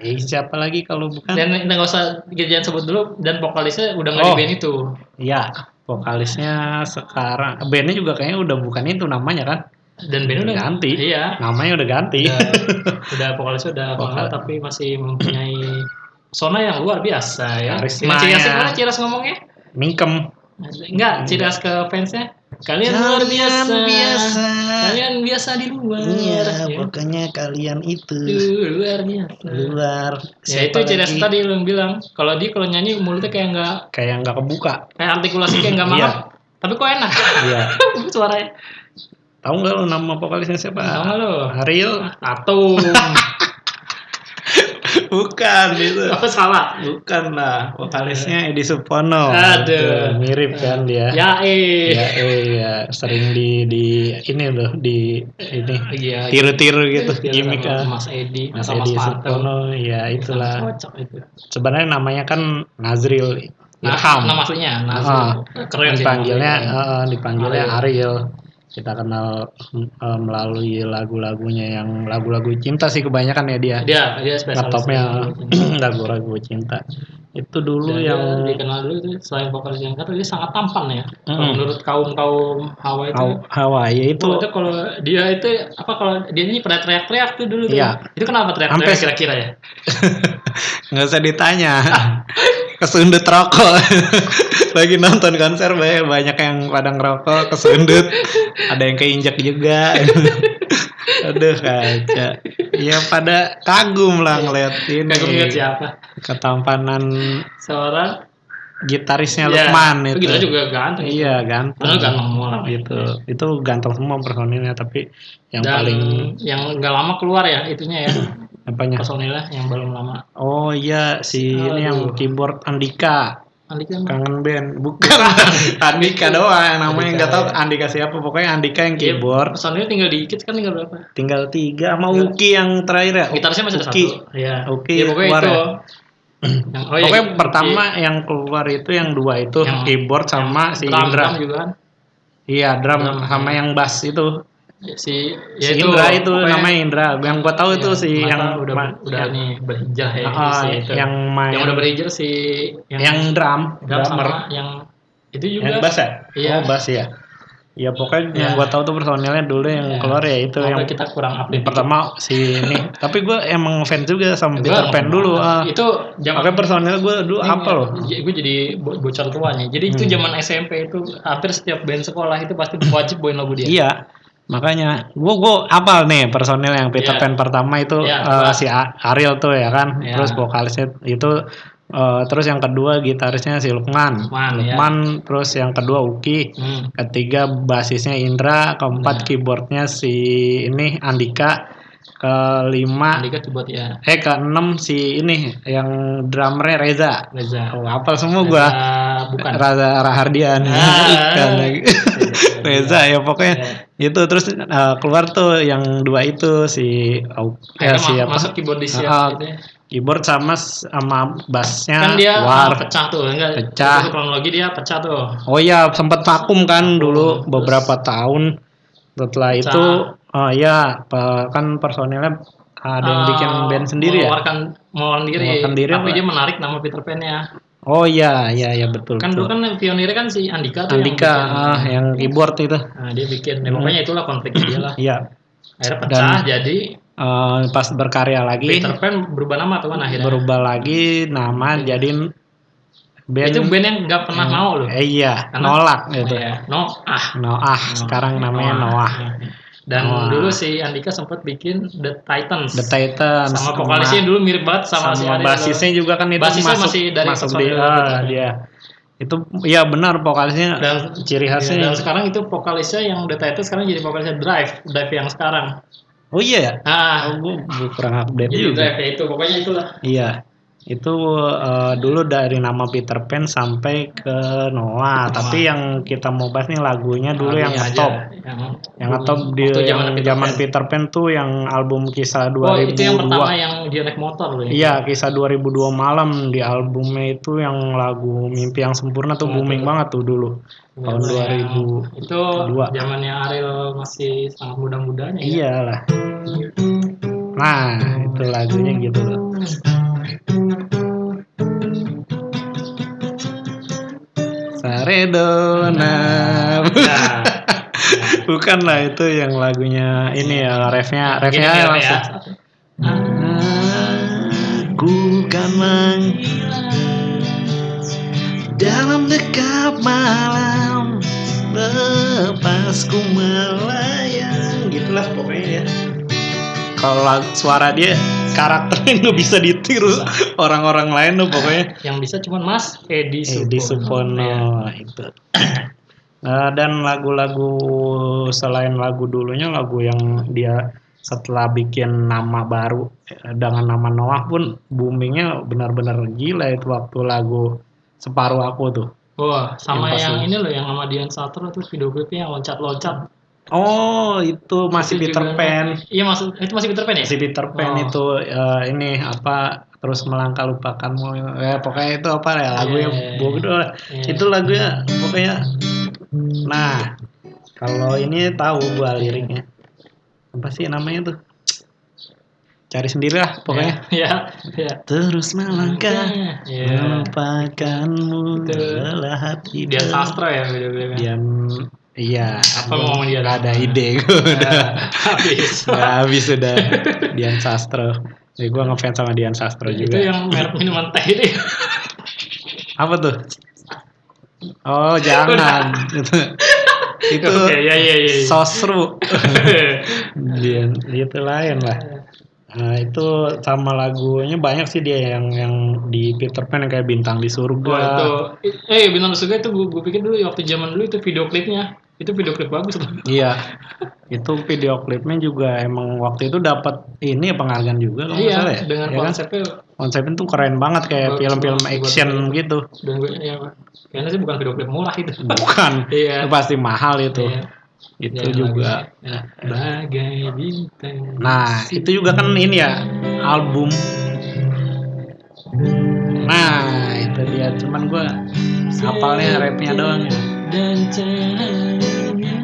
eh, siapa lagi kalau bukan? Dan nggak usah jangan sebut dulu dan vokalisnya udah nggak di Oh. band itu. Iya, vokalisnya sekarang bandnya juga kayaknya udah bukan itu namanya kan? Dan band udah Ganti. Iya. Namanya udah ganti. Udah, udah vokalisnya udah Vokal. tapi masih mempunyai pesona yang luar biasa ya. Ya. gimana ciri khas ngomongnya? Mingkem. Enggak, ciri khas ke fansnya. Kalian luar biasa. Kalian biasa di luar. Iya, Ya. pokoknya kalian itu luar biasa. luar. Ya itu Siapa ciri khas lagi? tadi lu bilang. Kalau dia kalau nyanyi mulutnya kayak nggak kayak nggak kebuka. kayak artikulasi kayak nggak Iya. mahal. Tapi kok enak Iya. [LAUGHS] suaranya. Tahu nggak lo nama vokalisnya siapa? Tahu lo? Ariel? Atum. Bukan itu. Apa salah? Bukan lah. Vokalisnya Edi Supono. Aduh. Mirip kan dia. Ya eh. Ya, eh, ya. sering di di ini loh di ini Iya. tiru-tiru gitu gimmick sama ah. Mas Edi, Mas Edi Mas. Supono, ya itulah. Cocok itu. Sebenarnya namanya kan Nazril Nah, Ilham. nama aslinya Ah. Keren sih. dipanggilnya namanya. eh, dipanggilnya Ariel. Ariel. Kita kenal eh, melalui lagu-lagunya yang lagu-lagu cinta sih kebanyakan ya dia. Dia dia spesialis. Laptopnya [CLEARS THROAT] lagu-lagu cinta. Itu dulu Dan yang dia dikenal dulu itu selain vokalis yang kata dia sangat tampan ya. Kalau Mm. menurut kaum kaum Hawa itu. Haw- Hawaii itu kalau dia itu apa kalau dia ini pada teriak-teriak tuh dulu tuh. Iya. Itu kenapa teriak-teriak kira-kira ya? [LAUGHS] nggak usah ditanya. [LAUGHS] Kesundut rokok. [LAUGHS] Lagi nonton konser banyak, banyak yang pada ngerokok, kesundut. Ada yang keinjak juga. [LAUGHS] Aduh kaca. Ya pada kagum lah ngeliat ini. Kagum siapa? Ketampanan Seorang gitarisnya Ya, Lukman itu. Kita juga ganteng. Iya ganteng. Padahal ganteng semua lah. Gitu. Itu ganteng semua personilnya tapi yang Dan paling yang nggak lama keluar ya itunya ya apanya? personilnya yang belum lama. Oh iya si ini yang keyboard Andika. Andika kangen band bukan [LAUGHS] Andika doang yang namanya nggak tahu ya. Andika siapa pokoknya Andika yang Iya, keyboard Personilnya tinggal dikit kan tinggal berapa? tinggal tiga sama Uki yang terakhir ya Gitarisnya masih ada Uki. satu. Iya. Uki Ya, pokoknya keluar itu. ya? Yang- [CLEARS THROAT] oh iya, pokoknya Uki. pertama yang keluar itu yang dua itu Yang- keyboard sama yang si drum, Indra drum juga kan. iya drum, Drum, sama iya. yang bass itu Ya, si si Indra itu namanya Indra yang gua tahu itu Iya, si yang udah ma- udah yang, nih berhijrah ya Ah, si itu. yang main yang udah berhijrah si yang drum drum drummer sama yang itu juga yang bass ya Iya. oh bass ya ya pokoknya yang Iya. gua tahu tuh personilnya dulu yang Iya. keluar ya itu Makanya yang kita kurang update pertama si ini [LAUGHS] tapi gue emang fans juga sama Peter Pan dulu ah. itu zaman Makanya personil gue dulu apa loh gue jadi bo- bocor tuanya jadi itu Hmm. zaman SMP itu hampir setiap band sekolah itu pasti wajib bawain lagu dia iya makanya gue gue apal nih personil yang Peter Iya. Pan pertama itu Iya, eh, coba. si Ariel tuh ya kan Iya. terus vokalisnya itu eh, terus yang kedua gitarisnya si Lukman. Lukman, iya. Lukman terus yang kedua Uki. Hmm. ketiga basisnya Indra. Keempat Nah. keyboardnya si ini Andika. Kelima. Andika keyboard ya. Eh keenam si ini yang drummernya Reza. Reza. Oh, apal semua gua. Reza bukan. Raza Rahardian. Ah. [LAUGHS] Bukan lagi. Reza ya pokoknya itu. Terus eh, keluar tuh yang dua itu si Au- ya, Akhirnya si ma- apa masuk keyboardisnya Ah, gitu ya. Keyboard sama sama bassnya. Kan dia war ah, pecah tuh enggak Pecah. Itu kronologi dia pecah tuh. Oh iya sempat vakum kan dulu Terus- beberapa tahun. Setelah Pecah. itu oh iya kan personilnya ada yang Ah, bikin band sendiri ya? mengeluarkan mengeluarkan diri, Mengeluarkan diri tapi apa? dia menarik nama Peter Pan nya oh iya iya iya betul kan dulu kan pionirnya kan si Andika tuh Andika yang bikin. ah, yang keyboard itu. Nah dia bikin. Ya, Hmm. pokoknya itulah konfliknya dia lah. Iya. Akhirnya pecah Dan- jadi Eh, pas berkarya lagi Peter Pan berubah nama tuh kan akhirnya? berubah lagi nama jadi band itu band yang nggak pernah mau loh. Eh, iya Karena- nolak gitu. Ya, no ah Noah sekarang namanya Noah. Dan Noah. dulu si Andika sempat bikin The Titans. The Titans. Sama vokalisnya dulu mirip banget sama, sama, si basisnya juga kan itu Basisnya masuk masih dari masuk di ah, Pan. dia. Itu iya benar vokalisnya dan ciri ya, khasnya dan sekarang itu vokalisnya yang The Titans sekarang jadi vokalisnya Drive Drive yang sekarang oh iya ya? Ah. Oh, gua, gua kurang update jadi juga. Drive ya itu. Pokoknya itulah. Iya itu eh, dulu dari nama Peter Pan sampai ke Noah tapi yang kita mau bahas nih lagunya dulu yang ngetop yang, yang ngetop di zaman Peter Pan. Peter Pan tuh yang album kisah 2002 Oh, itu yang pertama yang dia naik motor loh. ini. iya kisah 2002 malam di albumnya itu yang lagu mimpi yang sempurna tuh Oh, booming itu. banget tuh dulu tahun Bener-bener yang- 2002 Itu zamannya Ariel masih sangat muda-mudanya. ya. iyalah nah itu lagunya gitu loh Saredona Nah, [LAUGHS] bukan lah itu yang lagunya ini ya refnya refnya ya, langsung. Ya. Aku kan dalam dekap malam lepasku melayang. Gitulah pokoknya ya kalau suara dia karakternya nggak bisa ditiru orang-orang lain tuh pokoknya. Yang bisa cuman Mas Edi Supono. Edi Supono itu. Nah, dan lagu-lagu selain lagu dulunya lagu yang dia setelah bikin nama baru eh, dengan nama Noah pun boomingnya benar-benar gila itu waktu lagu separuh aku tuh. Wah, sama Yang yang, ini loh yang sama Dian Sastro tuh video klipnya yang loncat-loncat. Oh itu masih Itu Peter juga- Pan Iya masuk itu masih Peter Pan ya? masih Peter Pan Oh. itu eh, ini apa terus melangkah lupakanmu ya pokoknya itu apa ya lagu yang Iya. bodoh. Iya. itu lagunya pokoknya nah kalau ini tahu gua liriknya apa sih namanya tuh cari sendiri lah pokoknya Ya, [LAUGHS] ya. terus melangkah Ya. melupakanmu adalah hati Dian dan- Sastro ya video klipnya. Dian iya. Apa ngomong dia? Ada ide. Gua [LAUGHS] udah habis. Nggak habis udah. Dian Sastro. Jadi gua ngefans sama Dian Sastro Itu juga. yang merek minuman teh ini. apa tuh? Oh jangan. Itu itu [LAUGHS] Oke, ya ya ya. sosru. [LAUGHS] Dia itu lain lah. Nah, itu sama lagunya banyak sih dia yang yang di Peter Pan yang kayak bintang di surga. Wah itu, eh bintang surga itu gue, gue pikir dulu waktu zaman dulu itu video klipnya Itu video klip bagus loh. Iya. Itu video klipnya juga emang waktu itu dapat ini penghargaan juga kalau Iya, salah ya. dengan Ya kan? konsepnya Konsepnya tuh keren banget kayak film-film action gitu. dan gue ya kayaknya sih bukan video klip murah itu. Bukan. [LAUGHS] Iya. Itu pasti mahal itu. Iya. Itu Ya, juga. ya, bagai bintang. Nah, itu juga kan ini ya album. Nah, itu dia. Cuman gua hafalnya rapnya doang ya. Dan cahayanya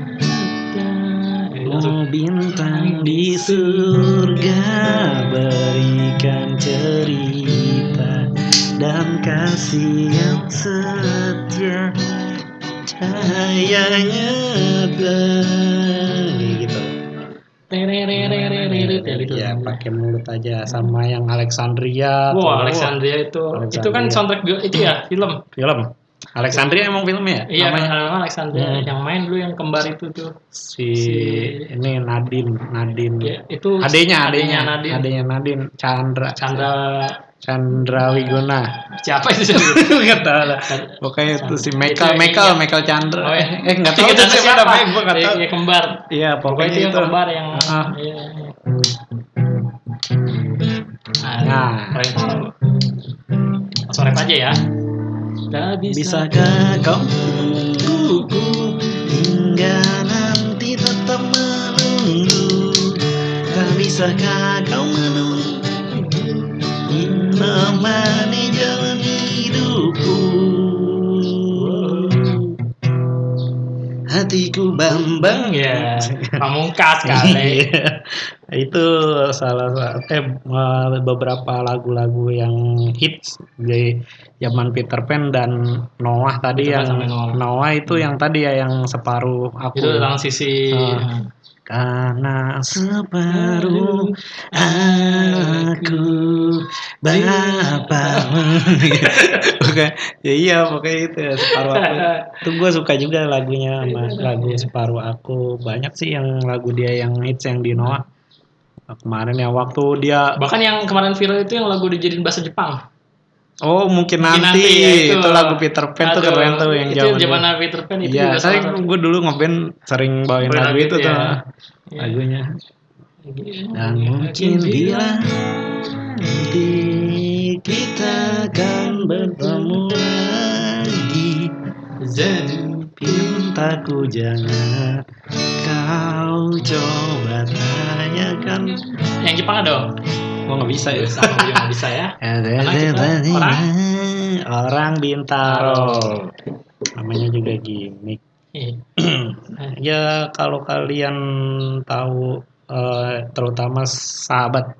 langsung. Oh bintang di surga berikan cerita dan kasih yang setia cahayanya dari gitu. Ya, pakai mulut aja sama yang Alexandria. Wah, Alexandria itu Alexandria. itu kan soundtrack bio- itu ya film. Film. Alexandria emang filmnya ya? Iya, Namanya? Alexandria Hmm. yang main dulu yang kembar itu tuh. si, Si- ini Nadine, Nadine. Ya, itu Adenya, adenya, Nadine. adenya Nadine, Chandra, Chandra Chandra Wiguna. siapa itu? [LAUGHS] Nggak tahu lah. Pokoknya itu si Michael, Michael, iya. Michael Chandra. Oh, ya. Eh nggak [LAUGHS] tahu Iya, itu siapa namanya, gue nggak Iya, tahu. iya, kembar. Iya, Pokoknya itu yang kembar yang Ah. iya, iya. Nah. Nah. Langsung rap aja ya. Gak bisa. Bisakah kau menungguku hingga nanti tetap menunggu? Tak bisakah kau menunggu menemani jalan hidupku? Hatiku bambang Ya, [LAUGHS] pamungkas kali. [LAUGHS] Iya. itu salah satu eh, beberapa lagu-lagu yang hits di zaman Peter Pan dan Noah tadi Peter yang Noah. Noah itu yang tadi ya yang separuh aku Itu tentang sisi Ah. Karena separuh aku bapakmu [LAUGHS] Oke, ya iya pokoknya itu ya separuh aku. Itu gue suka juga lagunya sama lagu separuh aku. Banyak sih yang lagu dia yang hits yang di Noah. Kemarin ya waktu dia bahkan yang kemarin viral itu yang lagu dijadiin bahasa Jepang. Oh mungkin Mungkin nanti, ya, itu. lagu Peter Pan tuh Aduh, keren tuh yang itu zaman zaman. Peter Pan itu Iya, saya gue dulu ngeband sering bawain lagu lagu itu itu tuh ya. Lagunya. Iya. Dan mungkin bila nanti kita akan bertemu lagi, Zen. pintaku jangan kau coba tanyakan. Yang Jepang dong. Gua nggak bisa ya. Sama juga nggak bisa ya. [LAUGHS] Karena kita orang orang Bintaro. Namanya juga gimmick. Iya. [CLEARS THROAT] ya kalau kalian tahu eh, terutama sahabat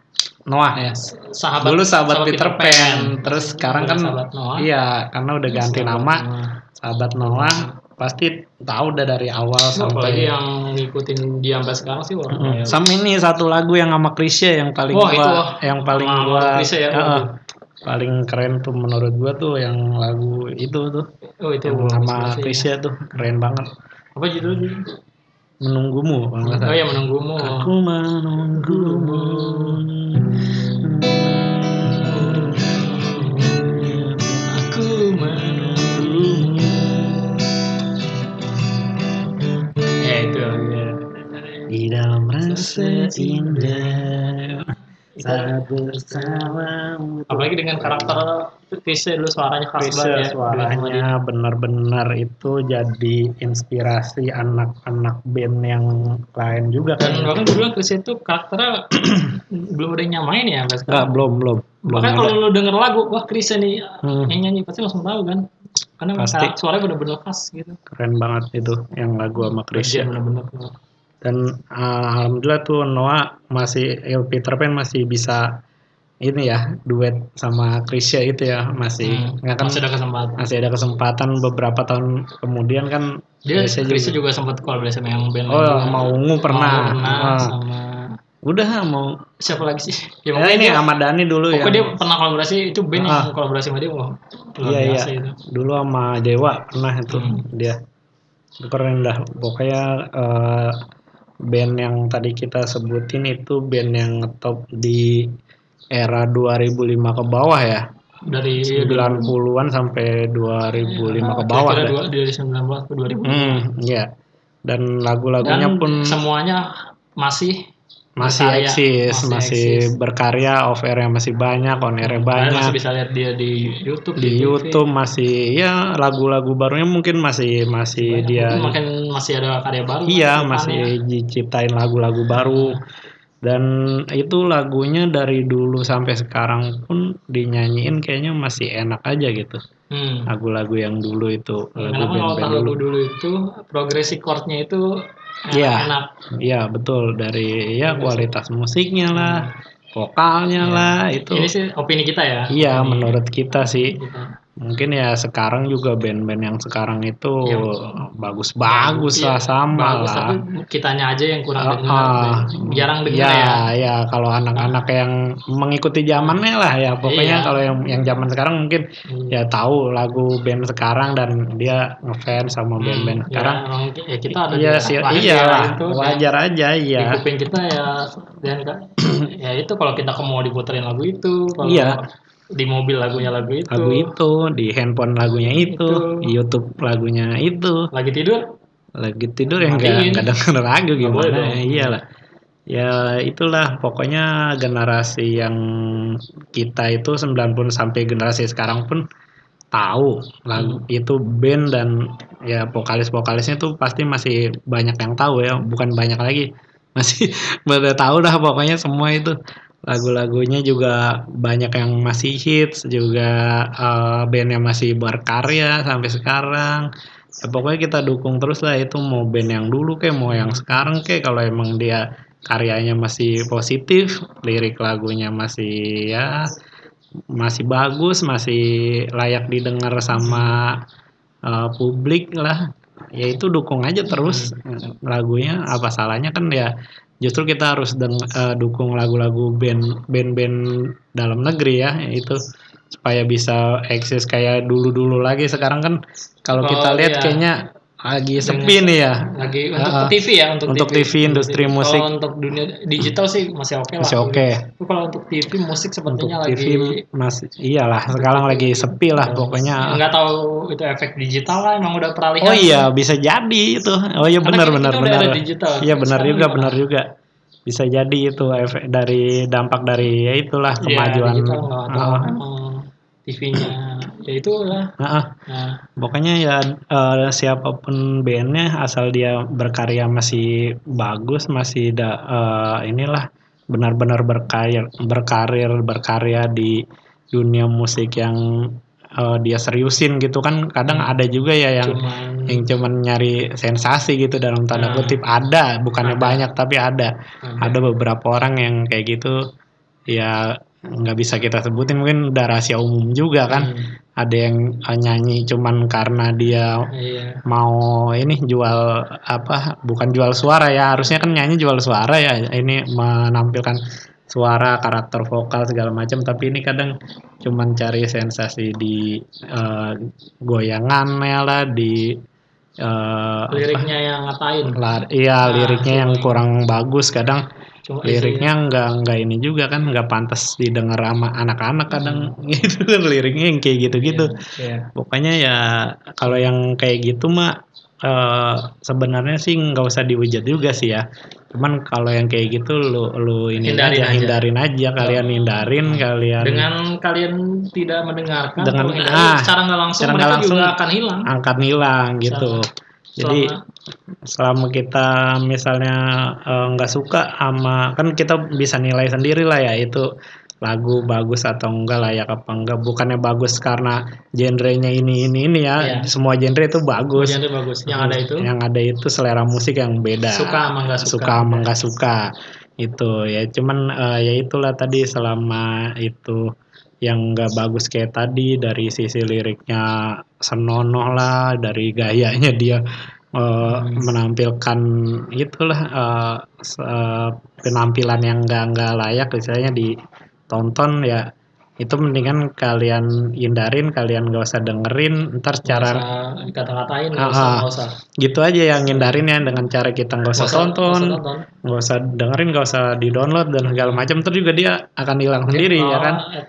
Noah ya. Sahabat Dulu sahabat, Peter, Pan, terus sekarang kan Sahabat Noah. iya karena udah ganti Sahabat nama Noah. sahabat Noah pasti tahu udah dari awal Apalagi sampai yang ngikutin dia sampai sekarang sih orang Mm. kayak- sama ini satu lagu yang sama Krisya yang paling Oh, gua itu. yang paling Sama gua ya, waduh. paling keren tuh menurut gua tuh yang lagu itu tuh Oh itu yang sama. Krisya tuh keren banget Apa judulnya? menunggumu Oh ya menunggumu. Aku menunggumu. Dalam rasa indah saat bersamamu. Apalagi dengan karakter Krisya dulu suaranya khas banget ya. suaranya benar-benar itu jadi inspirasi anak-anak band yang lain juga Dan kan. bahkan dulu Krisya itu karakternya [CLEARS THROAT] belum ada yang nyamain ya sampai Enggak, sekarang. belum, belum. Belum Bahkan kalau lu denger lagu, wah Krisya nih Hmm. yang nyanyi pasti langsung tahu kan. Karena Pasti. suaranya bener-bener khas gitu. keren banget itu yang lagu sama Krisya. Dia bener-bener dan uh, alhamdulillah tuh Noah masih eh, Peter Pan masih bisa ini ya duet sama Krisya itu ya masih Hmm, kan masih ada kesempatan. masih ada kesempatan beberapa tahun kemudian kan Dia Krisya Krisya juga sempat kolaborasi sama yang band oh juga. mau ungu pernah, Mau pernah Ah. sama udah mau siapa lagi sih? [LAUGHS] ya, Ya, ini dia, Ahmad Dhani dulu ya pokoknya dia pernah kolaborasi itu band Ah. yang kolaborasi sama dia luar iya iya itu. dulu sama Dewa pernah itu Hmm. dia keren dah pokoknya eh, band yang tadi kita sebutin itu band yang ngetop di era 2005 ke bawah ya Dari 90-an sampai 2005 ke bawah dua, dari 19 ke 2000. Hmm, iya. dan lagu-lagunya pun semuanya masih masih berkarya, eksis, masih masih, eksis. berkarya, off air masih banyak, on air Kalian banyak. masih bisa lihat dia di YouTube di TV. YouTube masih ya lagu-lagu barunya mungkin masih masih Banyak. dia Mungkin makin masih ada karya baru iya kan, masih depannya. diciptain lagu-lagu baru dan itu lagunya dari dulu sampai sekarang pun dinyanyiin kayaknya masih enak aja gitu Hmm. lagu-lagu yang dulu itu lagu Kenapa kalau band-band lagu dulu dulu itu progresi chordnya itu Iya. enak. iya betul dari ya kualitas musiknya lah vokalnya lah itu Ini sih opini kita ya. iya menurut kita sih kita. Mungkin ya sekarang juga band-band yang sekarang itu bagus-bagus Iya, lah sama bagus, lah Tapi kitanya aja yang kurang Ah, dengar. ah. Jarang dengar ya ya. ya kalau anak-anak yang mengikuti zamannya lah ya pokoknya Iya. kalau yang yang zaman sekarang mungkin Hmm. ya tahu lagu band sekarang dan dia ngefans sama Hmm, band-band ya, sekarang emang ya kita ada iya di- lahir iya di lah itu, kan. wajar aja di iya kuping kita ya dan ya itu kalau kita mau diputerin lagu itu kalau Iya. Di mobil lagunya lagu itu. Lagu itu di handphone lagunya itu, Itu. di YouTube lagunya itu. Lagi tidur? Lagi tidur yang Matiin. nggak kadang lagu Nggak boleh gimana. dong. iyalah ya itulah. Pokoknya generasi yang kita itu 90 sampai generasi sekarang pun tahu lagu Hmm. itu band dan ya vokalis-vokalisnya tuh pasti masih banyak yang tahu ya. Bukan banyak lagi. Masih [LAUGHS] pada tahu dah pokoknya semua itu lagu-lagunya juga banyak yang masih hits juga eh, bandnya masih berkarya sampai sekarang. Ya pokoknya kita dukung terus lah itu mau band yang dulu kayak mau yang sekarang kayak kalau emang dia karyanya masih positif lirik lagunya masih ya masih bagus masih layak didengar sama eh, publik lah ya itu dukung aja terus lagunya. Apa salahnya kan ya justru kita harus deng- eh, dukung lagu-lagu band band-band dalam negeri ya itu supaya bisa eksis kayak dulu-dulu lagi sekarang kan kalau Oh, kita lihat iya. kayaknya lagi sepi nih ya. lagi untuk Ah, TV ya untuk, untuk TV, industri Kalau musik. untuk dunia digital sih masih oke lah. Masih oke. Tapi kalau untuk TV musik untuk sepertinya TV lagi masih iyalah sekarang lagi sepi lah pokoknya. nggak tahu itu efek digital lah emang udah peralihan oh iya bisa jadi itu. Oh iya benar kita benar benar. digital. iya benar juga benar juga. Bisa jadi itu efek dari dampak dari ya itulah Iya, kemajuan. digital tahu. Ah, emang TV-nya ya itulah. Ah, ah. nah. Pokoknya ya eh, siapa pun bandnya asal dia berkarya masih bagus masih da, eh, inilah benar-benar berkarir berkarir berkarya di dunia musik yang eh, dia seriusin gitu kan. Kadang ada juga ya yang cuman yang cuman nyari sensasi gitu dalam tanda Nah. kutip. Ada bukannya Ada. banyak tapi ada. Ada beberapa orang yang kayak gitu. Ya nggak bisa kita sebutin mungkin udah rahasia umum juga kan. Hmm, ada yang eh, nyanyi cuman karena dia iya. mau ini jual apa bukan jual suara ya harusnya kan nyanyi jual suara ya ini menampilkan suara karakter vokal segala macam. Tapi ini kadang cuman cari sensasi di eh, goyangannya lah di apa, liriknya yang ngatain la- iya Nah, liriknya yang kurang bagus. Kadang cuma liriknya nggak nggak ini juga kan nggak pantas didengar sama anak-anak kadang. [LAUGHS] Gitu kan liriknya yang kayak gitu-gitu. Iya. pokoknya ya kalau yang kayak gitu mah eh, sebenarnya sih nggak usah dihujat juga sih ya. Cuman kalau yang kayak gitu lu lu ini Hindarin aja, aja. hindarin aja. Kalian hindarin kalian dengan kalian tidak mendengarkan Dengan- ah, secara nggak langsung secara mereka langsung juga akan hilang. angkat hilang gitu jadi Selama- selama kita misalnya eh, nggak suka sama kan kita bisa nilai sendiri lah ya itu lagu bagus atau enggak layak apa enggak bukannya bagus karena genrenya ini ini ini ya. Iya. semua genre itu bagus. Genre bagus. Yang ada itu? Yang ada itu selera musik yang beda. Suka sama nggak suka. Suka sama nggak suka. Itu ya. Cuman eh, ya itulah tadi selama itu yang nggak bagus kayak tadi dari sisi liriknya senonoh lah dari gayanya dia eh, menampilkan itulah se- eh, penampilan yang nggak nggak layak misalnya ditonton ya. Itu mendingan kalian hindarin kalian nggak usah dengerin ntar secara kata-katain nggak Ah, usah ah. nggak usah. Gitu aja yang ngindarin ya dengan cara kita nggak usah usah- tonton nggak usah usah dengerin nggak usah di download dan segala macam terus juga dia akan hilang sendiri ya Oh, kan eh,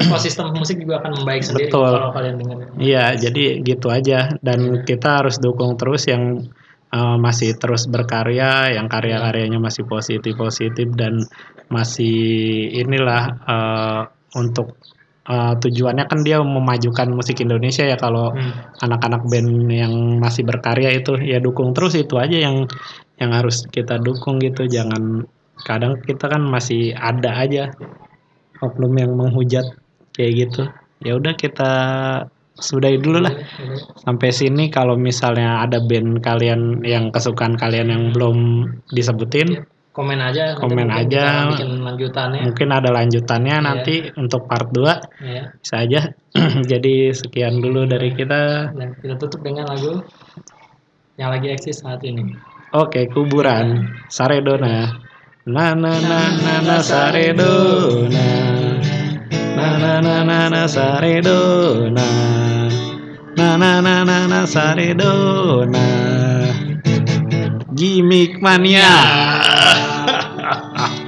ekosistem musik juga akan membaik sendiri Betul. kalau kalian dengerin iya jadi gitu aja. Dan kita harus dukung terus yang eh, masih terus berkarya yang karya-karyanya masih positif positif dan masih inilah eh, untuk eh, tujuannya kan dia memajukan musik Indonesia ya. Kalau Hmm. anak-anak band yang masih berkarya itu ya dukung terus itu aja yang yang harus kita dukung gitu. Jangan kadang kita kan masih ada aja oknum yang menghujat kayak gitu ya udah kita sudahi dulu lah sampai sini kalau misalnya ada band kalian yang kesukaan kalian yang belum disebutin Komen aja. nanti Komen mungkin aja. Bikin lanjutannya. mungkin ada lanjutannya Iya. nanti untuk part 2 Ya. bisa aja [CLEARS THROAT] jadi sekian dulu dari kita Dan kita tutup dengan lagu yang lagi eksis saat ini. Oke, kuburan Saredona. Na na na na na Saredona. Na na na na na Saredona. Na na na na na Saredona. Gimik mania. [LAUGHS]